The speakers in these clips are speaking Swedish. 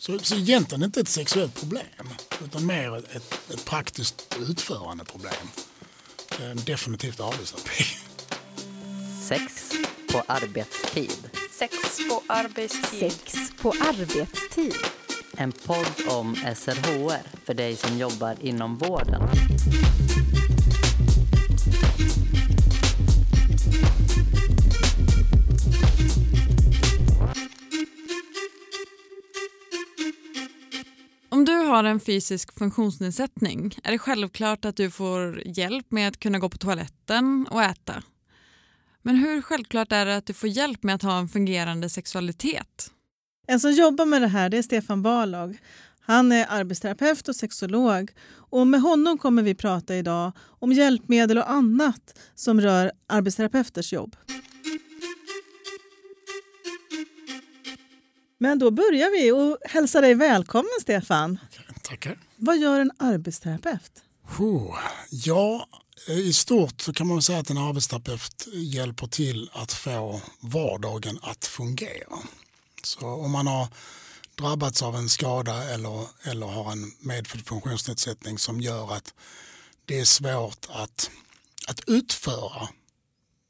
Så, så egentligen inte ett sexuellt problem utan mer ett, ett, praktiskt utförande problem. Definitivt arbetsterapi. Sex på arbetstid. Sex på arbetstid. Sex på arbetstid. En podd om SRHR för dig som jobbar inom vården. Har en fysisk funktionsnedsättning är det självklart att du får hjälp med att kunna gå på toaletten och äta. Men hur självklart är det att du får hjälp med att ha en fungerande sexualitet? En som jobbar med det här det är Stefan Barlog. Han är arbetsterapeut och sexolog. Och med honom kommer vi prata idag om hjälpmedel och annat som rör arbetsterapeuters jobb. Men då börjar vi och hälsar dig välkommen Stefan. Tackar. Vad gör en arbetsterapeut? Oh, ja, i stort så kan man säga att en arbetsterapeut hjälper till att få vardagen att fungera. Så om man har drabbats av en skada eller, eller har en medfödd funktionsnedsättning som gör att det är svårt att, att utföra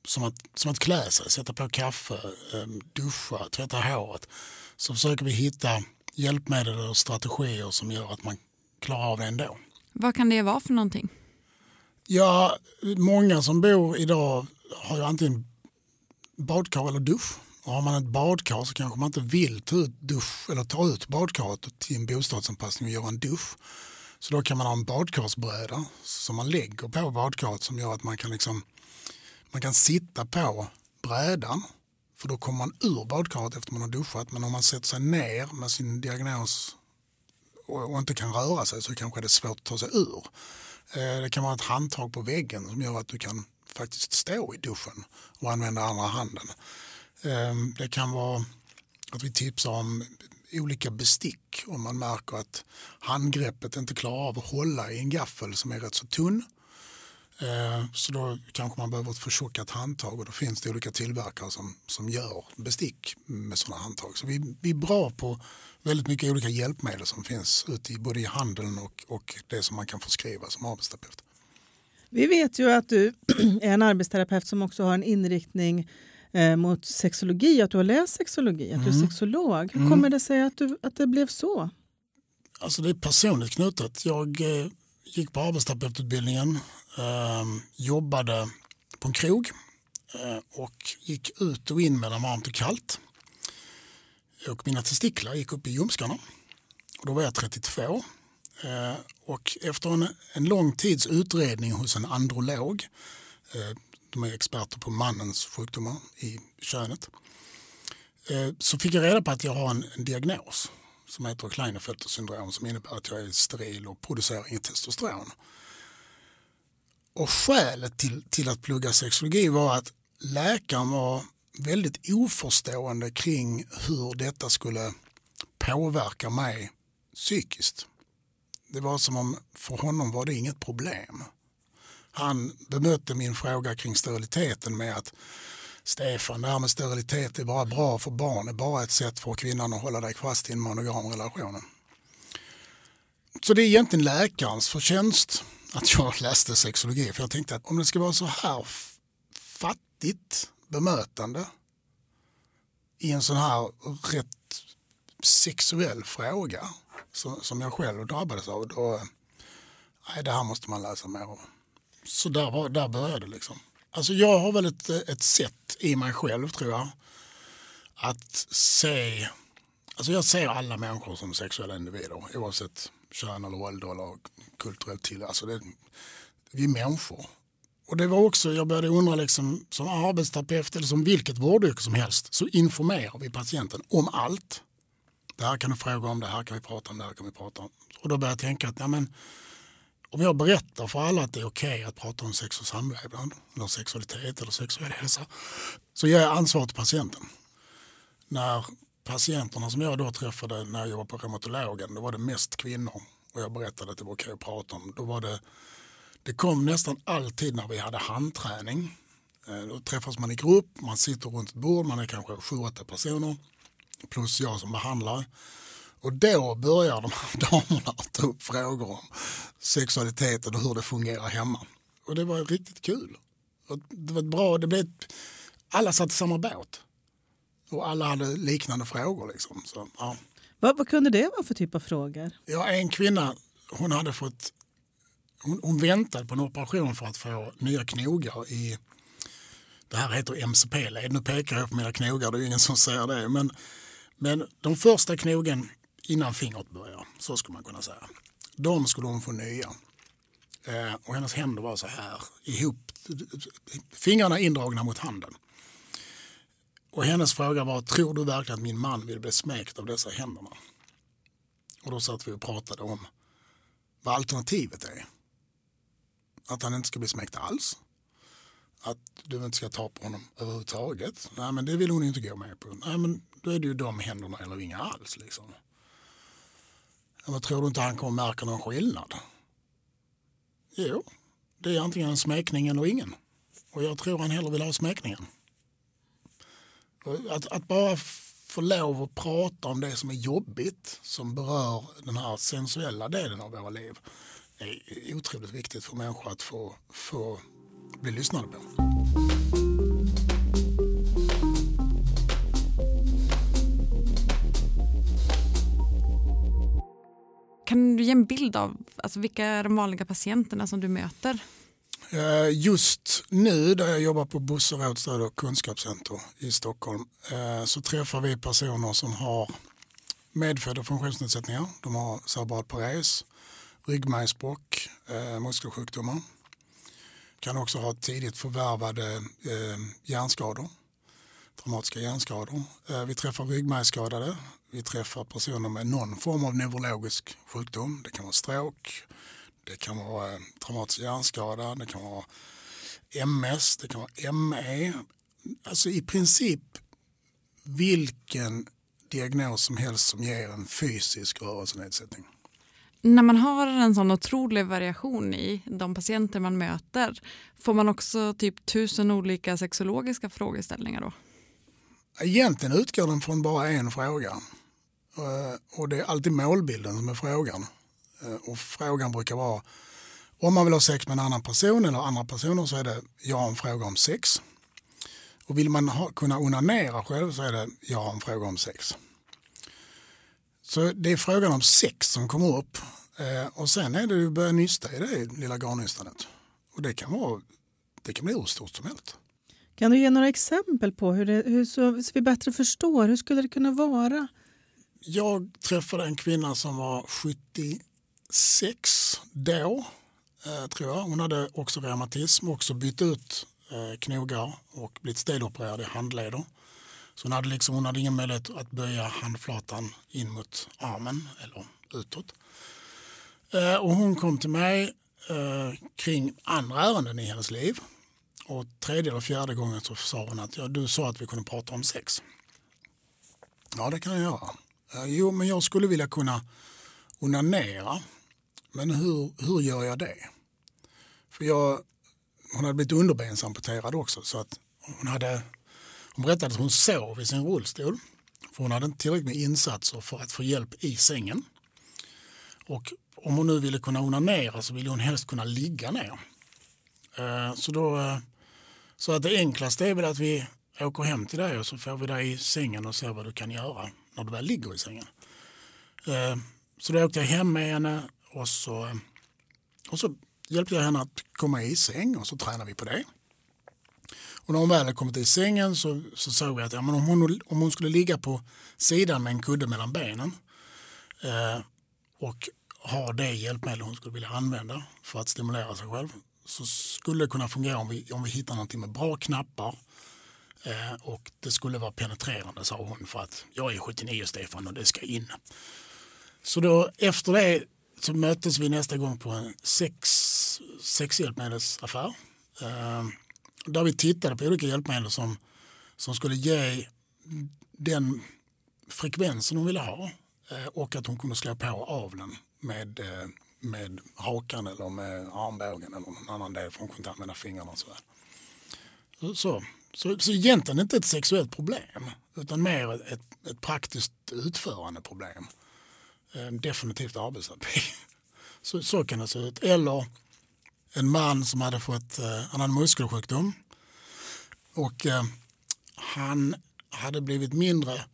som att, som att klä sig, sätta på kaffe, ehm, duscha, tvätta håret så försöker vi hitta hjälpmedel och strategier som gör att man klarar av det ändå. Vad kan det vara för någonting? Ja, många som bor idag har ju antingen badkar eller dusch. Och har man ett badkar så kanske man inte vill ta ut, dusch, eller ta ut badkaret till en bostadsanpassning och göra en dusch. Så då kan man ha en badkarsbräda som man lägger på badkaret som gör att man kan, liksom, man kan sitta på brädan för då kommer man ur badkaret efter man har duschat. Men om man sätter sig ner med sin diagnos och, och inte kan röra sig så kanske det är svårt att ta sig ur. Eh, det kan vara ett handtag på väggen som gör att du kan faktiskt stå i duschen och använda andra handen. Eh, det kan vara att vi tipsar om olika bestick om man märker att handgreppet inte klarar av att hålla i en gaffel som är rätt så tunn. Eh, så då kanske man behöver ett förtjockat handtag och då finns det olika tillverkare som, som gör bestick med sådana handtag. Så vi, vi är bra på väldigt mycket olika hjälpmedel som finns ute i både i handeln och, och det som man kan förskriva som arbetsterapeut. Vi vet ju att du är en arbetsterapeut som också har en inriktning eh, mot sexologi, att du har läst sexologi, att du är Mm. sexolog. Hur Mm. kommer det sig att, du, att det blev så? Alltså det är personligt knutet. Jag eh, gick på arbetsterapeututbildningen, eh, jobbade på en krog eh, och gick ut och in mellan varmt och kallt. Och mina testiklar gick upp i ljumskarna. Och då var jag 32. Eh, och efter en, en lång tids utredning hos en androlog, eh, de är experter på mannens sjukdomar i könet, eh, så fick jag reda på att jag har en, en diagnos som heter Klinefelter syndrom som innebär att jag är steril och producerar inget testosteron. Och skälet till, till att plugga sexologi var att läkaren var väldigt oförstående kring hur detta skulle påverka mig psykiskt. Det var som om för honom var det inget problem. Han bemötte min fråga kring steriliteten med att Stefan, det här med sterilitet är bara bra för barn, det är bara ett sätt för kvinnan att hålla dig fast i en monogam relation. Så det är egentligen läkarens förtjänst att jag läste sexologi. För jag tänkte att om det ska vara så här fattigt bemötande i en sån här rätt sexuell fråga som, som jag själv drabbades av, då, eh, nej det här måste man läsa mer om. Så där, var, där började det liksom. Alltså jag har väl ett, ett sätt i mig själv tror jag att se, alltså jag ser alla människor som sexuella individer oavsett kön eller ålder eller kulturellt till. Alltså det, vi är människor. Och det var också, jag började undra liksom, som arbetsterapeut eller som vilket vårdyrke som helst så informerar vi patienten om allt. Det här kan du fråga om, det här kan vi prata om, det här kan vi prata om. Och då började jag tänka att ja, men, om jag berättar för alla att det är okej att prata om sex och samlevnad, eller sexualitet eller sexuell hälsa, så ger jag ansvar till patienten. När patienterna som jag då träffade när jag jobbade på reumatologen, då var det mest kvinnor och jag berättade att det var okej att prata om. Då var det, det kom nästan alltid när vi hade handträning. Eh, då träffas man i grupp, man sitter runt ett bord, man är kanske sju, åtta personer plus jag som behandlare. Och då börjar de här damerna att ta upp frågor om sexualiteten och hur det fungerar hemma. Och det var riktigt kul. Och det var bra, det blev, alla satt i samma båt. Och alla hade liknande frågor. Liksom. Så, ja. Vad, vad kunde det vara för typ av frågor? Ja, en kvinna hon hade fått hon, hon väntade på en operation för att få nya knogar i det här heter MCP-led. Nu pekar jag på mina knogar, det är ingen som säger det. Men, men de första knogen innan fingret börjar, så skulle man kunna säga. De skulle hon få nya. Eh, och hennes händer var så här ihop, fingrarna indragna mot handen. Och hennes fråga var, tror du verkligen att min man vill bli smekt av dessa händerna? Och då satt vi och pratade om vad alternativet är. Att han inte ska bli smekt alls. Att du inte ska ta på honom överhuvudtaget. Nej men det vill hon inte gå med på. Nej men då är det ju de händerna eller inga alls. Liksom. Men tror du inte han kommer märka någon skillnad? Jo, det är antingen en smekning eller ingen. Och jag tror han hellre vill ha smekningen. Att, att bara få lov att prata om det som är jobbigt som berör den här sensuella delen av våra liv är otroligt viktigt för människor att få, få bli lyssnade på. Kan du ge en bild av alltså, vilka är de vanliga patienterna som du möter? Eh, just nu där jag jobbar på Buss och och kunskapscenter i Stockholm eh, så träffar vi personer som har medfödda funktionsnedsättningar. De har cerebral pares, ryggmärgsbråck, eh, muskelsjukdomar. Kan också ha tidigt förvärvade hjärnskador, traumatiska hjärnskador. Eh, vi träffar ryggmärgsskadade, vi träffar personer med någon form av neurologisk sjukdom. Det kan vara stroke, det kan vara eh, traumatisk hjärnskada, det kan vara MS, det kan vara ME. Alltså i princip vilken diagnos som helst som ger en fysisk rörelsenedsättning. När man har en sån otrolig variation i de patienter man möter, får man också typ tusen olika sexologiska frågeställningar då? Egentligen utgår den från bara en fråga. Eh, och det är alltid målbilden som är frågan. Eh, och frågan brukar vara om man vill ha sex med en annan person eller andra personer så är det ja en fråga om sex. Och vill man ha, kunna onanera själv så är det ja en fråga om sex. Så det är frågan om sex som kommer upp eh, och sen är det att börja nysta i det lilla garnnystanet. Och det kan, vara, det kan bli hur stort som helst. Kan du ge några exempel på hur, det, hur så, så vi bättre förstår? Hur skulle det kunna vara? Jag träffade en kvinna som var 76 då, eh, tror jag. Hon hade också reumatism, också bytt ut eh, knogar och blivit stelopererad i handleder. Så hon hade, liksom, hon hade ingen möjlighet att böja handflatan in mot armen eller utåt. Eh, och hon kom till mig eh, kring andra ärenden i hennes liv. Och tredje eller fjärde gången så sa hon att ja, du sa att vi kunde prata om sex. Ja, det kan jag göra. Jo, men jag skulle vilja kunna onanera men hur, hur gör jag det? För jag, hon hade blivit underbensamputerad också så att hon hade hon berättade att hon sov i sin rullstol. För hon hade inte tillräckligt med insatser för att få hjälp i sängen. Och om hon nu ville kunna onanera så ville hon helst kunna ligga ner. Eh, så då eh, så att det enklaste är väl att vi åker hem till dig och så får vi dig i sängen och ser vad du kan göra när du väl ligger i sängen. Eh, så då åkte jag hem med henne och så, och så hjälpte jag henne att komma i säng och så tränade vi på det. Och när hon väl hade kommit i sängen så, så såg vi att ja, men om, hon, om hon skulle ligga på sidan med en kudde mellan benen eh, och ha det hjälpmedel hon skulle vilja använda för att stimulera sig själv så skulle det kunna fungera om vi, om vi hittar någonting med bra knappar eh, och det skulle vara penetrerande sa hon för att jag är 79 Stefan och det ska in. Så då efter det så möttes vi nästa gång på en sex, sexhjälpmedelsaffär. Eh, där vi tittade på olika hjälpmedel som, som skulle ge den frekvensen hon ville ha eh, och att hon kunde slå på avlen med, eh, med med hakan eller med armbågen eller någon annan del för hon kunde inte använda fingrarna. Så, så, så, så egentligen inte ett sexuellt problem utan mer ett, ett praktiskt utförande problem. Ehm, definitivt arbetsterapi. Så, så kan det se ut. Eller en man som hade fått eh, han hade muskelsjukdom och eh, han hade blivit mindre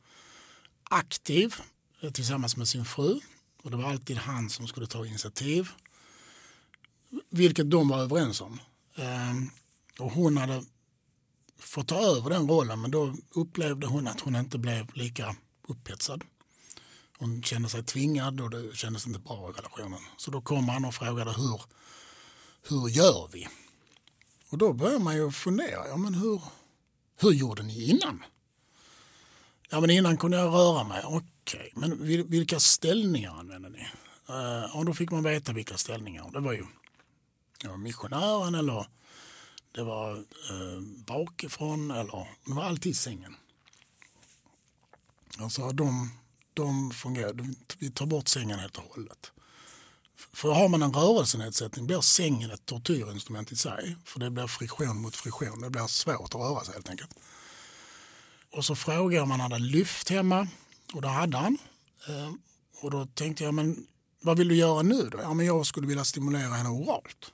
aktiv eh, tillsammans med sin fru och det var alltid han som skulle ta initiativ. Vilket de var överens om. Ehm, och hon hade fått ta över den rollen men då upplevde hon att hon inte blev lika upphetsad. Hon kände sig tvingad och det kändes inte bra i relationen. Så då kom han och frågade hur, hur gör vi? Och då börjar man ju fundera, ja men hur, hur gjorde ni innan? Ja men innan kunde jag röra mig, okej, okay. men vilka ställningar använde ni? Eh, uh, och då fick man veta vilka ställningar, det var ju det var missionären eller det var uh, bakifrån eller det var alltid sängen. Alltså de, de fungerar, vi tar bort sängen helt och hållet. För har man en rörelsenedsättning blir sängen ett tortyrinstrument i sig. För det blir friktion mot friktion. Det blir svårt att röra sig helt enkelt. Och så frågar man om han hade lyft hemma och det hade han. Eh, och då tänkte jag, men vad vill du göra nu då? Ja, men jag skulle vilja stimulera henne oralt.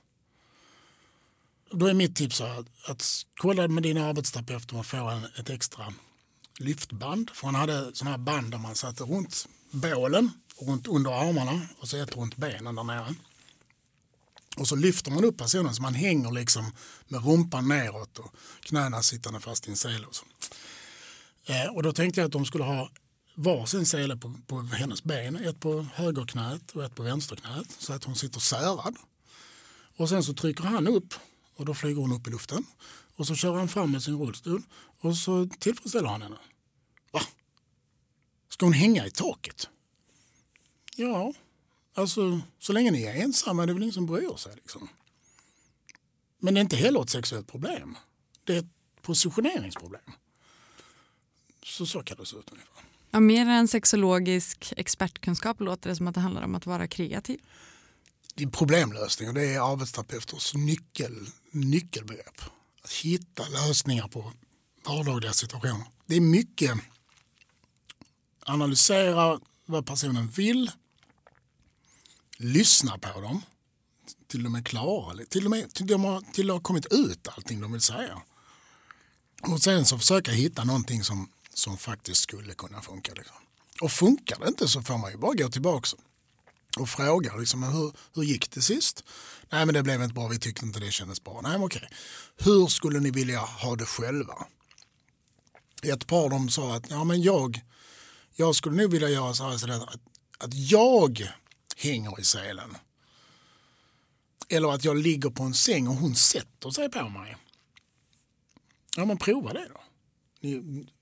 Då är mitt tips att, att kolla med din arbetsterapeut om man får en, ett extra lyftband. För han hade sådana här band där man satte runt bålen, runt under armarna och så ett runt benen där nere. Och så lyfter man upp personen så man hänger liksom med rumpan neråt och knäna sittande fast i en sele. Och, så. Eh, och då tänkte jag att de skulle ha varsin sele på, på hennes ben. Ett på högerknät och ett på vänsterknät så att hon sitter särad. Och sen så trycker han upp och då flyger hon upp i luften. Och så kör han fram med sin rullstol och så tillfredsställer han henne. Va? Ska hon hänga i taket? Ja, alltså så länge ni är ensamma är det väl ingen som bryr sig. Liksom. Men det är inte heller ett sexuellt problem. Det är ett positioneringsproblem. Så så kan det se ut ungefär. Ja, mer än sexologisk expertkunskap låter det som att det handlar om att vara kreativ. Det är problemlösning och det är arbetsterapeuters nyckel, nyckelbegrepp. Att hitta lösningar på vardagliga situationer. Det är mycket analysera vad personen vill, lyssna på dem till de är klara, till och med till de har, till de har kommit ut allting de vill säga. Och sen så försöka hitta någonting som, som faktiskt skulle kunna funka. Liksom. Och funkar det inte så får man ju bara gå tillbaka och fråga liksom, hur, hur gick det sist? Nej men det blev inte bra, vi tyckte inte det kändes bra. Nej men okej. Hur skulle ni vilja ha det själva? Ett par de sa att ja, men jag, jag skulle nog vilja göra så här att, att jag hänger i selen. Eller att jag ligger på en säng och hon sätter sig på mig. Ja men prova det då.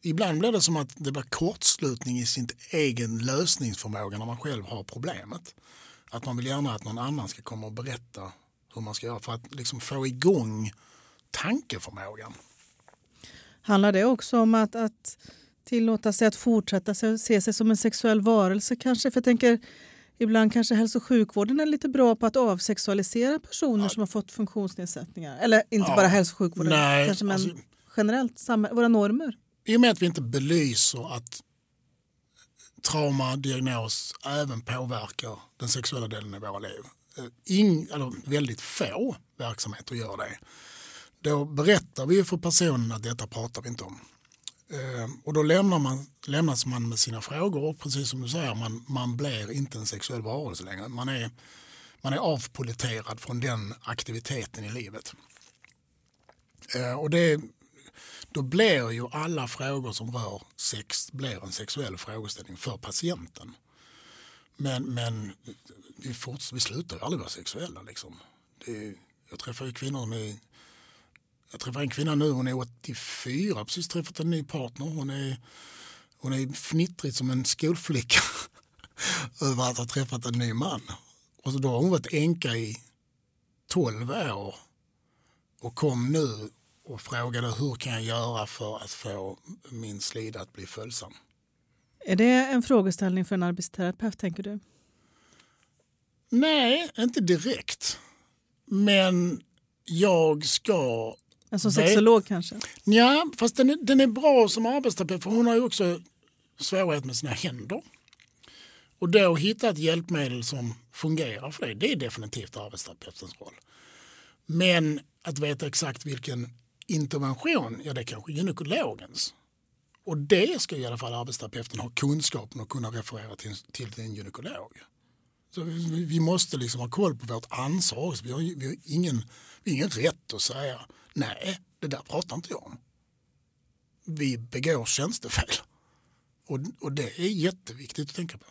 Ibland blir det som att det blir kortslutning i sin egen lösningsförmåga när man själv har problemet. Att man vill gärna att någon annan ska komma och berätta hur man ska göra för att liksom få igång tankeförmågan. Handlar det också om att, att tillåta sig att fortsätta se sig som en sexuell varelse kanske? För jag tänker, ibland kanske hälso och sjukvården är lite bra på att avsexualisera personer ja. som har fått funktionsnedsättningar. Eller inte ja. bara hälso och sjukvården, Nej, kanske, men alltså, generellt våra normer. I och med att vi inte belyser att trauma, diagnos även påverkar den sexuella delen i våra liv. Eh, In, eller väldigt få verksamheter gör det. Då berättar vi för personen att detta pratar vi inte om. Eh, och då lämnar man, lämnas man med sina frågor och precis som du säger, man, man blir inte en sexuell varelse längre. Man är, man är avpoliterad från den aktiviteten i livet. Eh, och det, då blir ju alla frågor som rör sex blir en sexuell frågeställning för patienten. Men, men vi, forts, vi slutar ju aldrig vara sexuella. Liksom. Det, jag träffar ju kvinnor med jag träffar en kvinna nu, hon är 84, precis träffat en ny partner. Hon är, hon är fnittrig som en skolflicka över att ha träffat en ny man. Och så då har hon varit änka i 12 år och kom nu och frågade hur kan jag göra för att få min slida att bli följsam. Är det en frågeställning för en arbetsterapeut tänker du? Nej, inte direkt. Men jag ska men som sexolog kanske? Ja, fast den är, den är bra som arbetsterapeut för hon har ju också svårighet med sina händer. Och då hitta ett hjälpmedel som fungerar för dig, det är definitivt arbetsterapeutens roll. Men att veta exakt vilken intervention, ja det är kanske gynekologens. Och det ska i alla fall arbetsterapeuten ha kunskapen och kunna referera till, till en gynekolog. Så vi, vi måste liksom ha koll på vårt ansvar. Vi har, vi, har ingen, vi har ingen rätt att säga nej, det där pratar inte jag om. Vi begår tjänstefel. Och, och det är jätteviktigt att tänka på.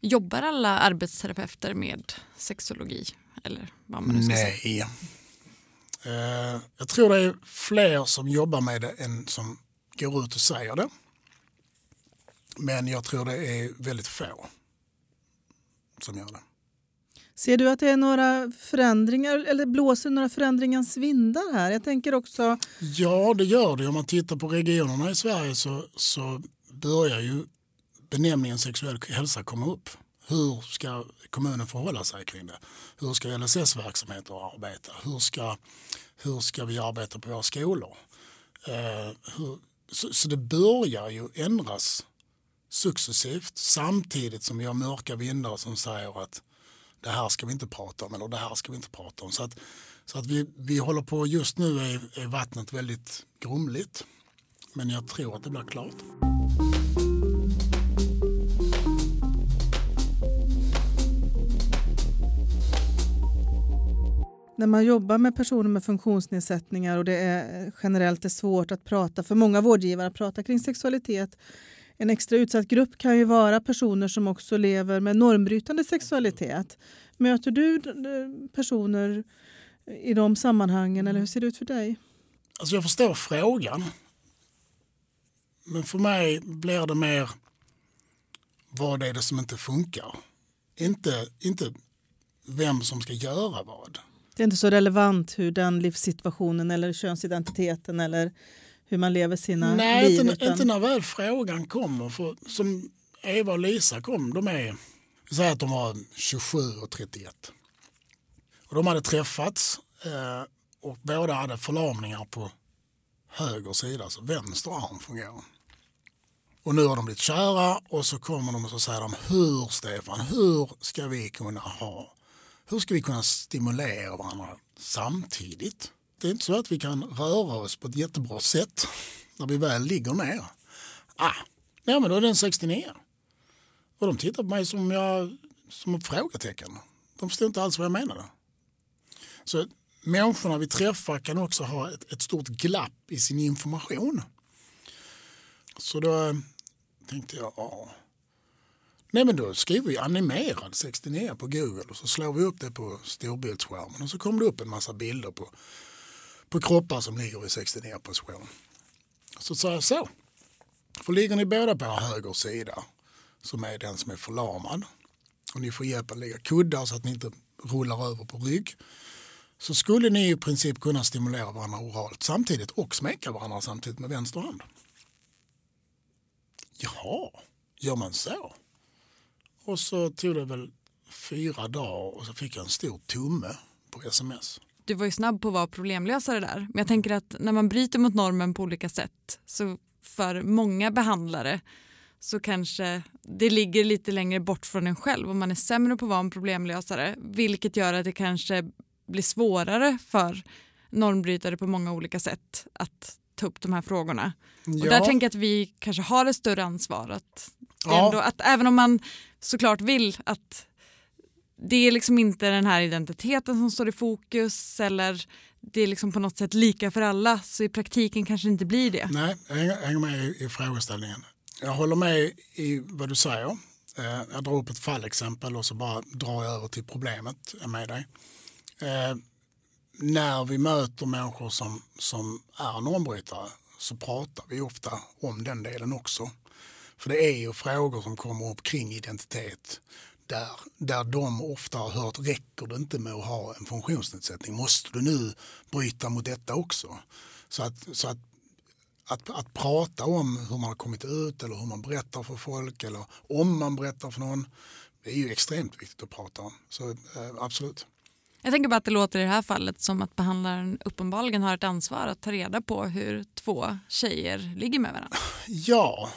Jobbar alla arbetsterapeuter med sexologi? Eller vad man nu ska säga? Eh, jag tror det är fler som jobbar med det än som går ut och säger det. Men jag tror det är väldigt få som gör det. Ser du att det är några förändringar eller blåser några förändringens vindar här? Jag tänker också Ja, det gör det. Om man tittar på regionerna i Sverige så, så börjar ju benämningen sexuell hälsa komma upp. Hur ska kommunen förhålla sig kring det? Hur ska LSS-verksamheter arbeta? Hur ska, hur ska vi arbeta på våra skolor? Eh, hur, så, så det börjar ju ändras successivt samtidigt som vi har mörka vindar som säger att det här ska vi inte prata om eller det här ska vi inte prata om. Så att, så att vi, vi håller på, just nu är, är vattnet väldigt grumligt. Men jag tror att det blir klart. När man jobbar med personer med funktionsnedsättningar och det är generellt är svårt att prata för många vårdgivare att prata kring sexualitet. En extra utsatt grupp kan ju vara personer som också lever med normbrytande sexualitet. Möter du personer i de sammanhangen eller hur ser det ut för dig? Alltså jag förstår frågan. Men för mig blir det mer vad är det som inte funkar. Inte, inte vem som ska göra vad. Det är inte så relevant hur den livssituationen eller könsidentiteten eller hur man lever sina Nej, liv. inte, utan- inte när väl frågan kommer. För som Eva och Lisa kom, de är, säger att de var 27 och 31. Och de hade träffats eh, och båda hade förlamningar på höger sida, alltså vänster arm fungerar. Och nu har de blivit kära och så kommer de och så säger de hur Stefan, hur ska vi kunna ha, hur ska vi kunna stimulera varandra samtidigt? Det är inte så att vi kan röra oss på ett jättebra sätt när vi väl ligger ner. Ah, ja men då är den 69. Och de tittar på mig som, jag, som ett frågetecken. De förstår inte alls vad jag menade. Så människorna vi träffar kan också ha ett, ett stort glapp i sin information. Så då eh, tänkte jag, ja. Nej men då skriver vi animerad 69 på Google och så slår vi upp det på storbildsskärmen och så kommer det upp en massa bilder på, på kroppar som ligger i 69 position. Så sa jag så. För ligger ni båda på höger sida som är den som är förlamad och ni får hjälp att lägga kuddar så att ni inte rullar över på rygg så skulle ni i princip kunna stimulera varandra oralt samtidigt och smeka varandra samtidigt med vänster hand. Jaha, gör man så? Och så tog det väl fyra dagar och så fick jag en stor tumme på sms. Du var ju snabb på att vara problemlösare där. Men jag tänker att när man bryter mot normen på olika sätt så för många behandlare så kanske det ligger lite längre bort från en själv och man är sämre på att vara en problemlösare vilket gör att det kanske blir svårare för normbrytare på många olika sätt att ta upp de här frågorna. Och där tänker jag att vi kanske har ett större ansvar. Att, Ja. ändå, att även om man såklart vill att det är liksom inte den här identiteten som står i fokus eller det är liksom på något sätt lika för alla så i praktiken kanske det inte blir det. Nej, jag hänger, med i, i frågeställningen. Jag håller med i vad du säger. Eh, jag drar upp ett fallexempel och så bara drar jag över till problemet med dig. Eh, när vi möter människor som, som är normbrytare så pratar vi ofta om den delen också. För det är ju frågor som kommer upp kring identitet där, där de ofta har hört räcker det inte med att ha en funktionsnedsättning? Måste du nu bryta mot detta också? Så att, så att, att, att prata om hur man har kommit ut eller hur man berättar för folk eller om man berättar för någon det är ju extremt viktigt att prata om. Så eh, absolut. Jag tänker bara att det låter i det här fallet som att behandlaren uppenbarligen har ett ansvar att ta reda på hur två tjejer ligger med varandra. Ja,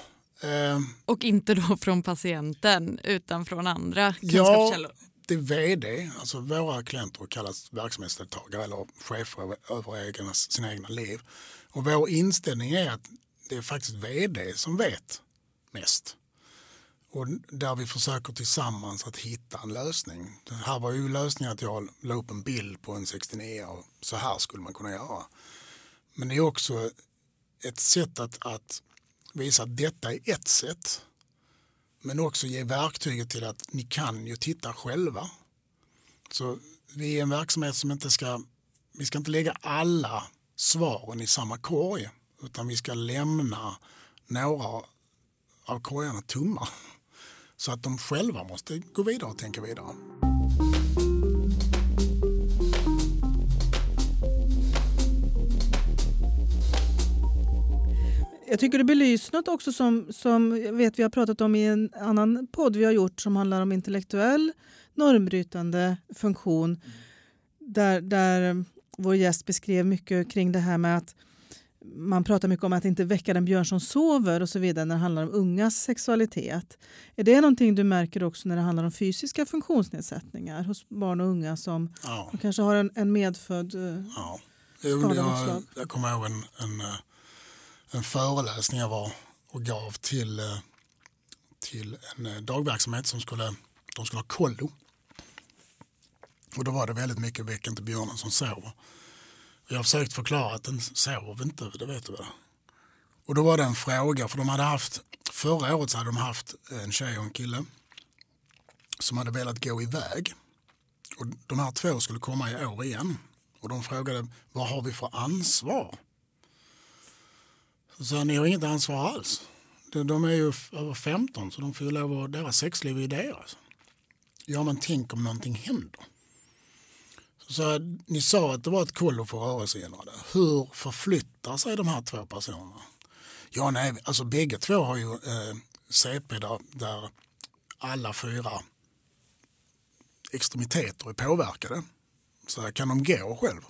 Och inte då från patienten utan från andra Ja, kunskapskällor. det är vd, alltså våra klienter kallas verksamhetsdeltagare eller chefer över- över egna, sina egna liv. Och vår inställning är att det är faktiskt vd som vet mest. Och där vi försöker tillsammans att hitta en lösning. Det här var ju lösningen att jag la upp en bild på en 69 och så här skulle man kunna göra. Men det är också ett sätt att, att visa att detta är ett sätt men också ge verktyget till att ni kan ju titta själva. Så vi är en verksamhet som inte ska, vi ska inte lägga alla svaren i samma korg utan vi ska lämna några av korgarna tomma så att de själva måste gå vidare och tänka vidare. Jag tycker det belyser något också som, som jag vet vi har pratat om i en annan podd vi har gjort som handlar om intellektuell normbrytande funktion. Där, där vår gäst beskrev mycket kring det här med att man pratar mycket om att inte väcka den björn som sover och så vidare när det handlar om ungas sexualitet. Är det någonting du märker också när det handlar om fysiska funktionsnedsättningar hos barn och unga som Ja, som kanske har en, en medfödd... eh, ja. Skada Jag, jag kommer ihåg en, en, eh, en föreläsning jag var och gav till, eh, till en eh, dagverksamhet som skulle, de skulle ha kollo. Och då var det väldigt mycket väck inte björnen som sover. Och jag har försökt förklara att den sover inte, det vet du väl. Och då var det en fråga, för de hade haft, förra året så hade de haft en tjej och en kille som hade velat gå iväg. Och de här två skulle komma i år igen. Och de frågade vad har vi för ansvar? Så ni har inget ansvar alls. De, de är ju över 15 så de får ju lov att, deras sexliv är deras. Alltså. Ja men tänk om någonting händer. Så så ni sa att det var ett kollo för rörelsehindrade. Hur förflyttar sig de här två personerna? Ja nej, alltså bägge två har ju eh, CP där, där alla fyra extremiteter är påverkade. Så här, kan de gå själv?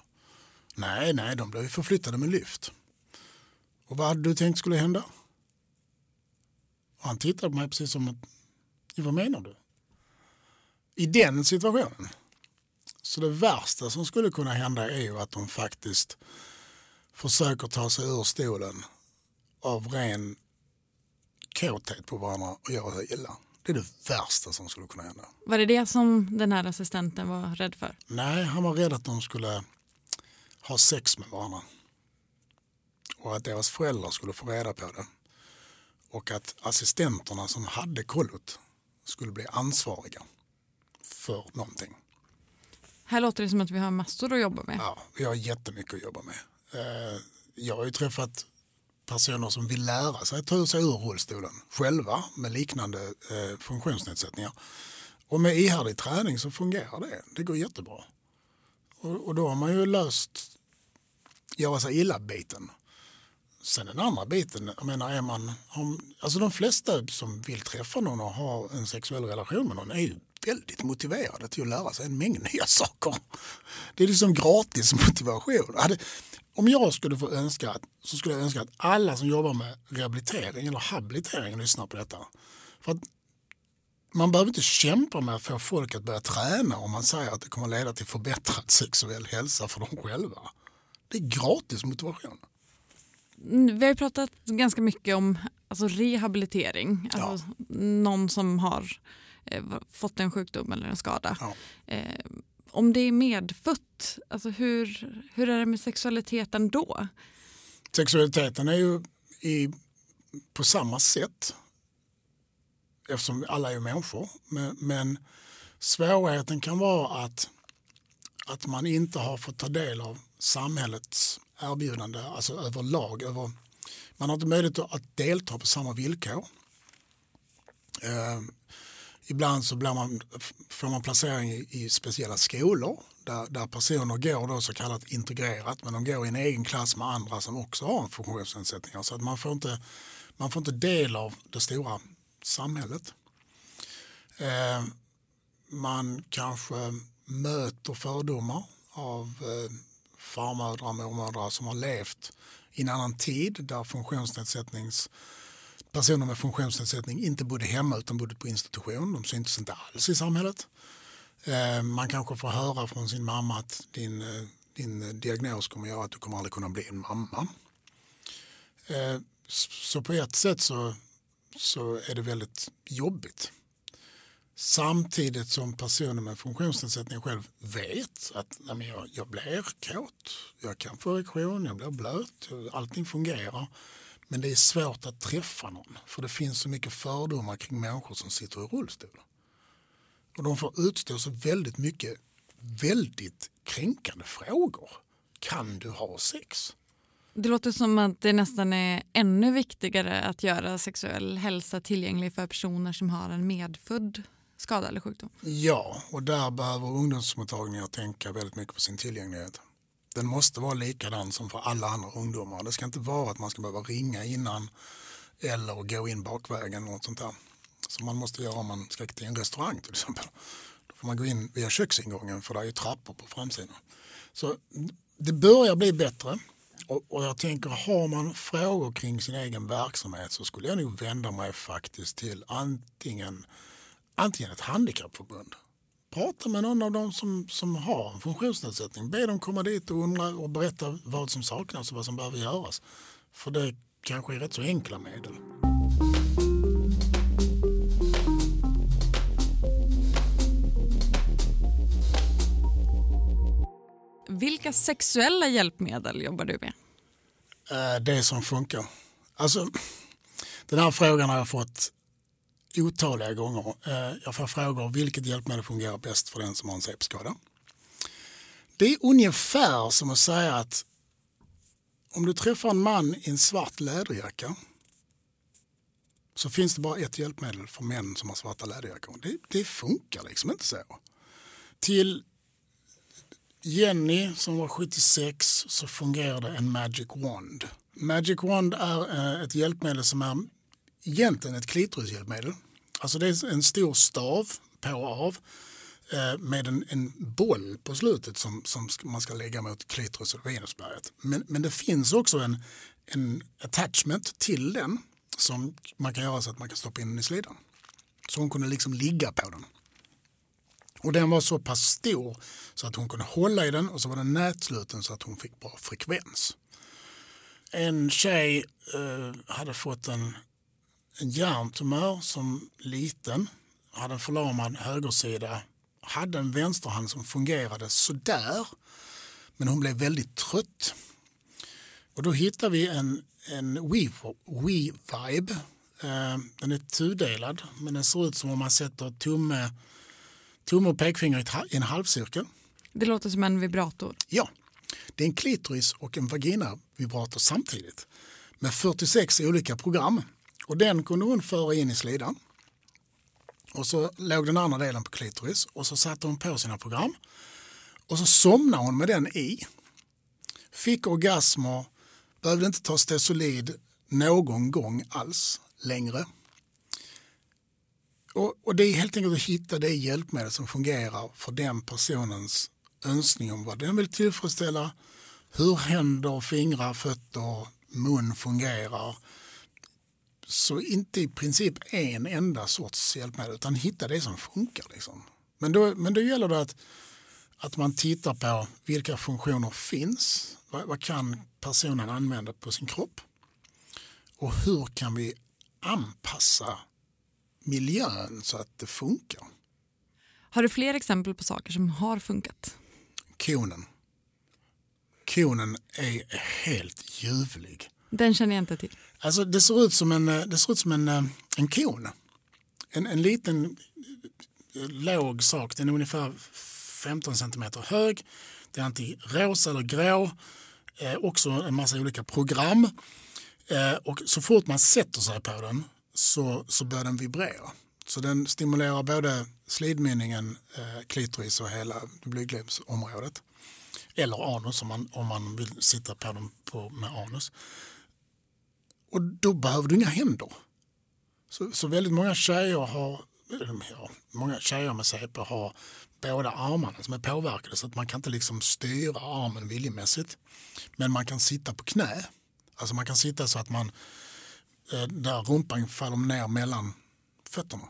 Nej, nej, de blir förflyttade med lyft. Och vad hade du tänkt skulle hända? Och han tittade på mig precis som att, "Ja, vad menar du? I den situationen. Så det värsta som skulle kunna hända är ju att de faktiskt försöker ta sig ur stolen av ren kåthet på varandra och göra sig illa. Det är det värsta som skulle kunna hända. Var det det som den här assistenten var rädd för? Nej, han var rädd att de skulle ha sex med varandra. Och att deras föräldrar skulle få reda på det. Och att assistenterna som hade kollot skulle bli ansvariga för någonting. Här låter det som att vi har massor att jobba med. Ja, vi har jättemycket att jobba med. Eh, Jag har ju träffat personer som vill lära sig att ta sig ur rullstolen själva med liknande eh, funktionsnedsättningar. Och med ihärdig träning så fungerar det. Det går jättebra. Och, och då har man ju löst göra sig illa-biten. Sen den andra biten, jag menar är man, om, alltså de flesta som vill träffa någon och ha en sexuell relation med någon är ju väldigt motiverade till att lära sig en mängd nya saker. Det är liksom gratis motivation. Om jag skulle få önska så skulle jag önska att alla som jobbar med rehabilitering eller habilitering lyssnar på detta. För att man behöver inte kämpa med att få folk att börja träna om man säger att det kommer leda till förbättrad sexuell hälsa för dem själva. Det är gratis motivation. Vi har ju pratat ganska mycket om alltså rehabilitering. Alltså Någon som har eh, fått en sjukdom eller en skada. Ja. Eh, om det är medfött, alltså hur, hur är det med sexualiteten då? Sexualiteten är ju i, på samma sätt eftersom alla är människor. Men, men svårigheten kan vara att, att man inte har fått ta del av samhällets erbjudande, alltså överlag. Över, man har inte möjlighet att delta på samma villkor. Eh, ibland så blir man, får man placering i, i speciella skolor där, där personer går då så kallat integrerat men de går i en egen klass med andra som också har en funktionsnedsättning. Så att man får inte, man får inte del av det stora samhället. Eh, man kanske möter fördomar av eh, farmödrar och mormödrar som har levt i en annan tid där funktionsnedsättnings personer med funktionsnedsättning inte bodde hemma utan bodde på institution. De syntes inte alls i samhället. Eh, man kanske får höra från sin mamma att din, eh, din eh, diagnos kommer göra att du kommer aldrig kunna bli en mamma. Så på ett sätt så, så är det väldigt jobbigt. Samtidigt som personen med funktionsnedsättning själv vet att nej, jag, jag blir kåt, jag kan få erektion, jag blir blöt, allting fungerar. Men det är svårt att träffa någon för det finns så mycket fördomar kring människor som sitter i rullstol. Och de får utstå så väldigt mycket väldigt kränkande frågor. Kan du ha sex? Det låter som att det nästan är ännu viktigare att göra sexuell hälsa tillgänglig för personer som har en medfödd skada eller sjukdom. Ja, och där behöver ungdomsmottagningar tänka väldigt mycket på sin tillgänglighet. Den måste vara likadan som för alla andra ungdomar. Det ska inte vara att man ska behöva ringa innan eller gå in bakvägen. Och något sånt där. Som man måste göra om man ska till en restaurang till exempel. Då får man gå in via köksingången för det är ju trappor på framsidan. Så det börjar bli bättre. Och, och jag tänker, har man frågor kring sin egen verksamhet så skulle jag nog vända mig faktiskt till antingen, antingen ett handikappförbund. Prata med någon av dem som, som har en funktionsnedsättning. Be dem komma dit och undra och berätta vad som saknas och vad som behöver göras. För det kanske är rätt så enkla medel. Vilka sexuella hjälpmedel jobbar du med? Eh, det som funkar. Alltså, den här frågan har jag fått otaliga gånger. Eh, jag får frågor vilket hjälpmedel fungerar bäst för den som har en CP-skada. Det är ungefär som att säga att om du träffar en man i en svart läderjacka så finns det bara ett hjälpmedel för män som har svarta läderjackor. Det, det funkar liksom inte så. Till Jenny som var 76 så fungerade en Magic Wand. Magic Wand är eh, ett hjälpmedel som är egentligen ett klitorishjälpmedel. Alltså det är en stor stav på och av eh, med en, en boll på slutet som, som man ska lägga mot klitoris och venusberget. Men, men det finns också en, en attachment till den som man kan göra så att man kan stoppa in den i slidan. Så hon kunde liksom ligga på den. Och den var så pass stor så att hon kunde hålla i den och så var den nätsluten så att hon fick bra frekvens. En tjej eh, hade fått en, en hjärntumör som liten, hade en förlamad högersida, hade en vänsterhand som fungerade sådär, men hon blev väldigt trött. Och då hittade vi en, en We-Vibe. Eh, den är tudelad, men den ser ut som om man sätter tumme tumme och pekfinger i en halvcirkel. Det låter som en vibrator. Ja, det är en klitoris och en vagina-vibrator samtidigt med 46 olika program. Och den kunde hon föra in i slidan. Och så låg den andra delen på klitoris och så satte hon på sina program. Och så somnade hon med den i. Fick orgasmer, behövde inte ta stesolid någon gång alls längre. Och, och, det är helt enkelt att hitta det hjälpmedel som fungerar för den personens önskning om vad den vill tillfredsställa, hur händer, fingrar, fötter, mun fungerar. Så inte i princip en enda sorts hjälpmedel utan hitta det som funkar. Liksom. Men, då, men då gäller det att, att man tittar på vilka funktioner finns. Vad, vad kan personen använda på sin kropp? Och hur kan vi anpassa miljön så att det funkar. Har du fler exempel på saker som har funkat? Konen. Konen är helt ljuvlig. Den känner jag inte till. Alltså det ser ut som en, eh, det ser ut som en, eh, en kon. En, en liten eh, låg sak. Den är ungefär 15 centimeter hög. Den är antingen rosa eller grå. Eh, också en massa olika program. Eh, och så fort man sätter sig på den så, så börjar den vibrera. Så den stimulerar både slidmynningen, eh, klitoris och hela blygdläppsområdet. Eller anus om man, om man vill sitta på den på, med anus. Och då behöver du inga händer. Så, så väldigt många tjejer har ja, många tjejer med CP har båda armarna som är påverkade så att man kan inte liksom styra armen viljemässigt. Men man kan sitta på knä. Alltså man kan sitta så att man eh, där rumpan faller ner mellan fötterna.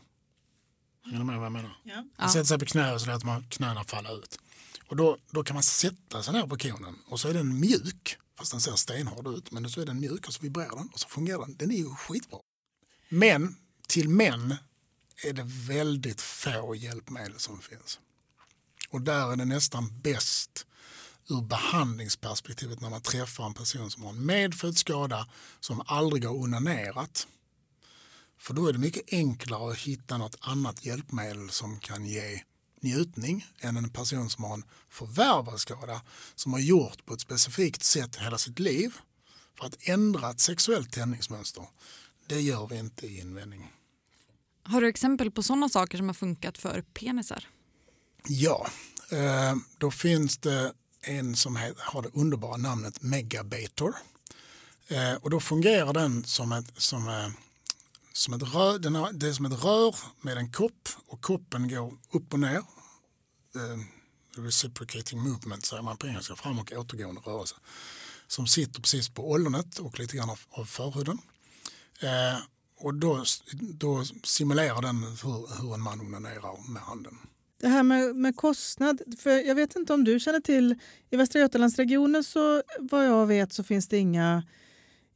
Hänger ni med vad jag menar? Ja. Man sätter sig på knä och så låter man knäna falla ut. Och då, då kan man sätta sig ner på konen och så är den mjuk. Fast den ser stenhård ut. Men så är den mjuk och så vibrerar den och så fungerar den. Den är ju skitbra. Men till män är det väldigt få hjälpmedel som finns. Och där är det nästan bäst ur behandlingsperspektivet när man träffar en person som har en medfödd skada som aldrig har onanerat. För då är det mycket enklare att hitta något annat hjälpmedel som kan ge njutning än en person som har en förvärvad skada som har gjort på ett specifikt sätt hela sitt liv. För att ändra ett sexuellt tändningsmönster, det gör vi inte i invändning. Har du exempel på sådana saker som har funkat för penisar? Ja, eh, då finns det en som har det underbara namnet Megabator. Eh, och då fungerar den som ett, som, eh, som ett rör, den har, det är som ett rör med en kopp och koppen går upp och ner. Eh, reciprocating movement säger man på engelska, fram och återgående rörelse. Som sitter precis på ollonet och lite grann av, av förhuden. Eh, och då, då simulerar den hur, hur en man onanerar med handen. Det här med, med kostnad, för jag vet inte om du känner till, i Västra Götalandsregionen så vad jag vet så finns det inga,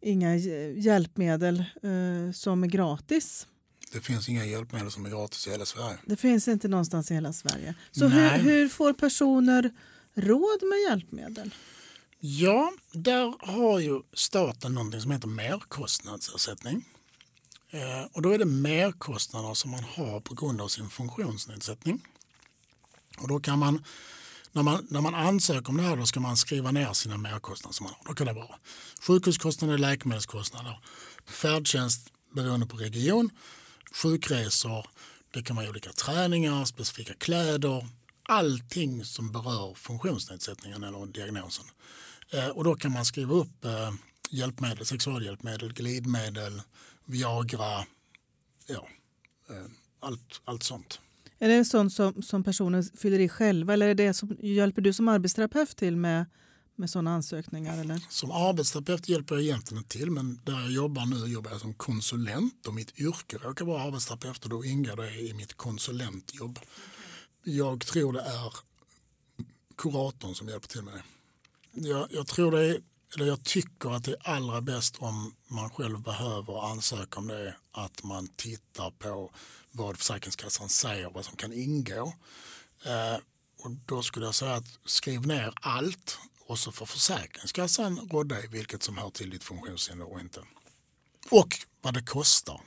inga hjälpmedel eh, som är gratis. Det finns inga hjälpmedel som är gratis i hela Sverige. Det finns inte någonstans i hela Sverige. Så hur, hur, får personer råd med hjälpmedel? Ja, där har ju staten någonting som heter merkostnadsersättning. Eh, och då är det merkostnader som man har på grund av sin funktionsnedsättning. Och då kan man när, man, när man ansöker om det här då ska man skriva ner sina merkostnader som man har. Då kan det vara sjukhuskostnader, läkemedelskostnader, färdtjänst beroende på region, sjukresor, det kan vara olika träningar, specifika kläder, allting som berör funktionsnedsättningen eller diagnosen. Eh, och då kan man skriva upp eh, hjälpmedel, sexualhjälpmedel, glidmedel, Viagra, ja, eh, allt, allt sånt. Är det sånt som, som personen fyller i själva eller är det som, hjälper du som arbetsterapeut till med, med sådana ansökningar? Eller? Som arbetsterapeut hjälper jag egentligen till men där jag jobbar nu jobbar jag som konsulent och mitt yrke råkar vara arbetsterapeut och då ingår det i mitt konsulentjobb. Jag tror det är kuratorn som hjälper till med det. Jag, jag tror det är eller jag tycker att det är allra bäst om man själv behöver ansöka om det att man tittar på vad Försäkringskassan säger vad som kan ingå. Eh, och då skulle jag säga att skriv ner allt och så får Försäkringskassan råda i vilket som hör till ditt funktionshinder och inte. Och vad det kostar.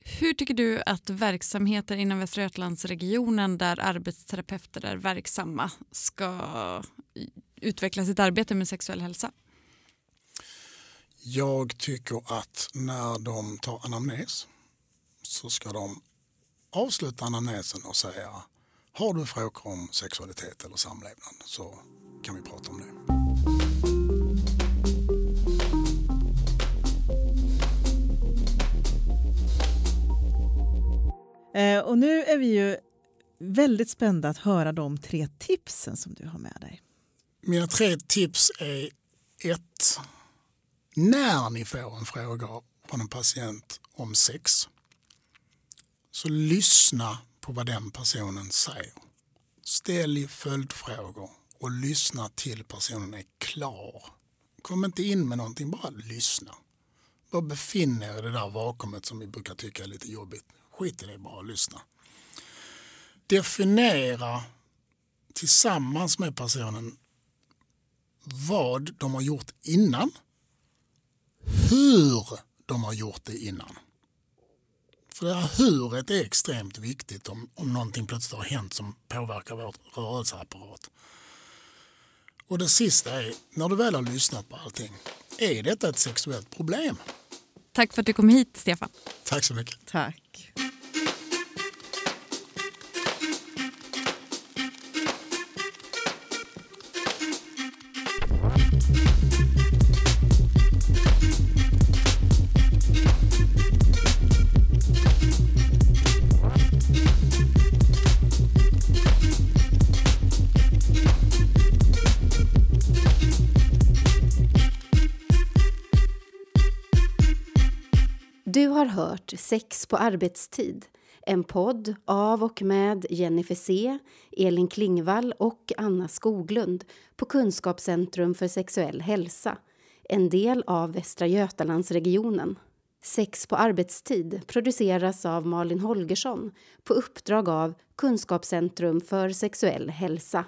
Hur tycker du att verksamheter inom Västra Götalandsregionen där arbetsterapeuter är verksamma ska utveckla sitt arbete med sexuell hälsa? Jag tycker att när de tar anamnes så ska de avsluta anamnesen och säga har du frågor om sexualitet eller samlevnad så kan vi prata om det. Eh, och nu är vi ju väldigt spända att höra de tre tipsen som du har med dig. Mina tre tips är ett när ni får en fråga från en patient om sex så lyssna på vad den personen säger. Ställ följdfrågor och lyssna till personen är klar. Kom inte in med någonting, bara lyssna. Bara befinn er i det där vakuumet som vi brukar tycka är lite jobbigt. Skit i det, bara lyssna. Definiera tillsammans med personen vad de har gjort innan hur de har gjort det innan. För det här huret är extremt viktigt om, om någonting plötsligt har hänt som påverkar vår rörelseapparat. Och det sista är, när du väl har lyssnat på allting, är detta ett sexuellt problem? Tack för att du kom hit, Stefan. Tack så mycket. Tack. Sex på arbetstid, en podd av och med Jennifer C, Elin Klingvall och Anna Skoglund på Kunskapscentrum för sexuell hälsa, en del av Västra Götalandsregionen. Sex på arbetstid produceras av Malin Holgersson på uppdrag av Kunskapscentrum för sexuell hälsa.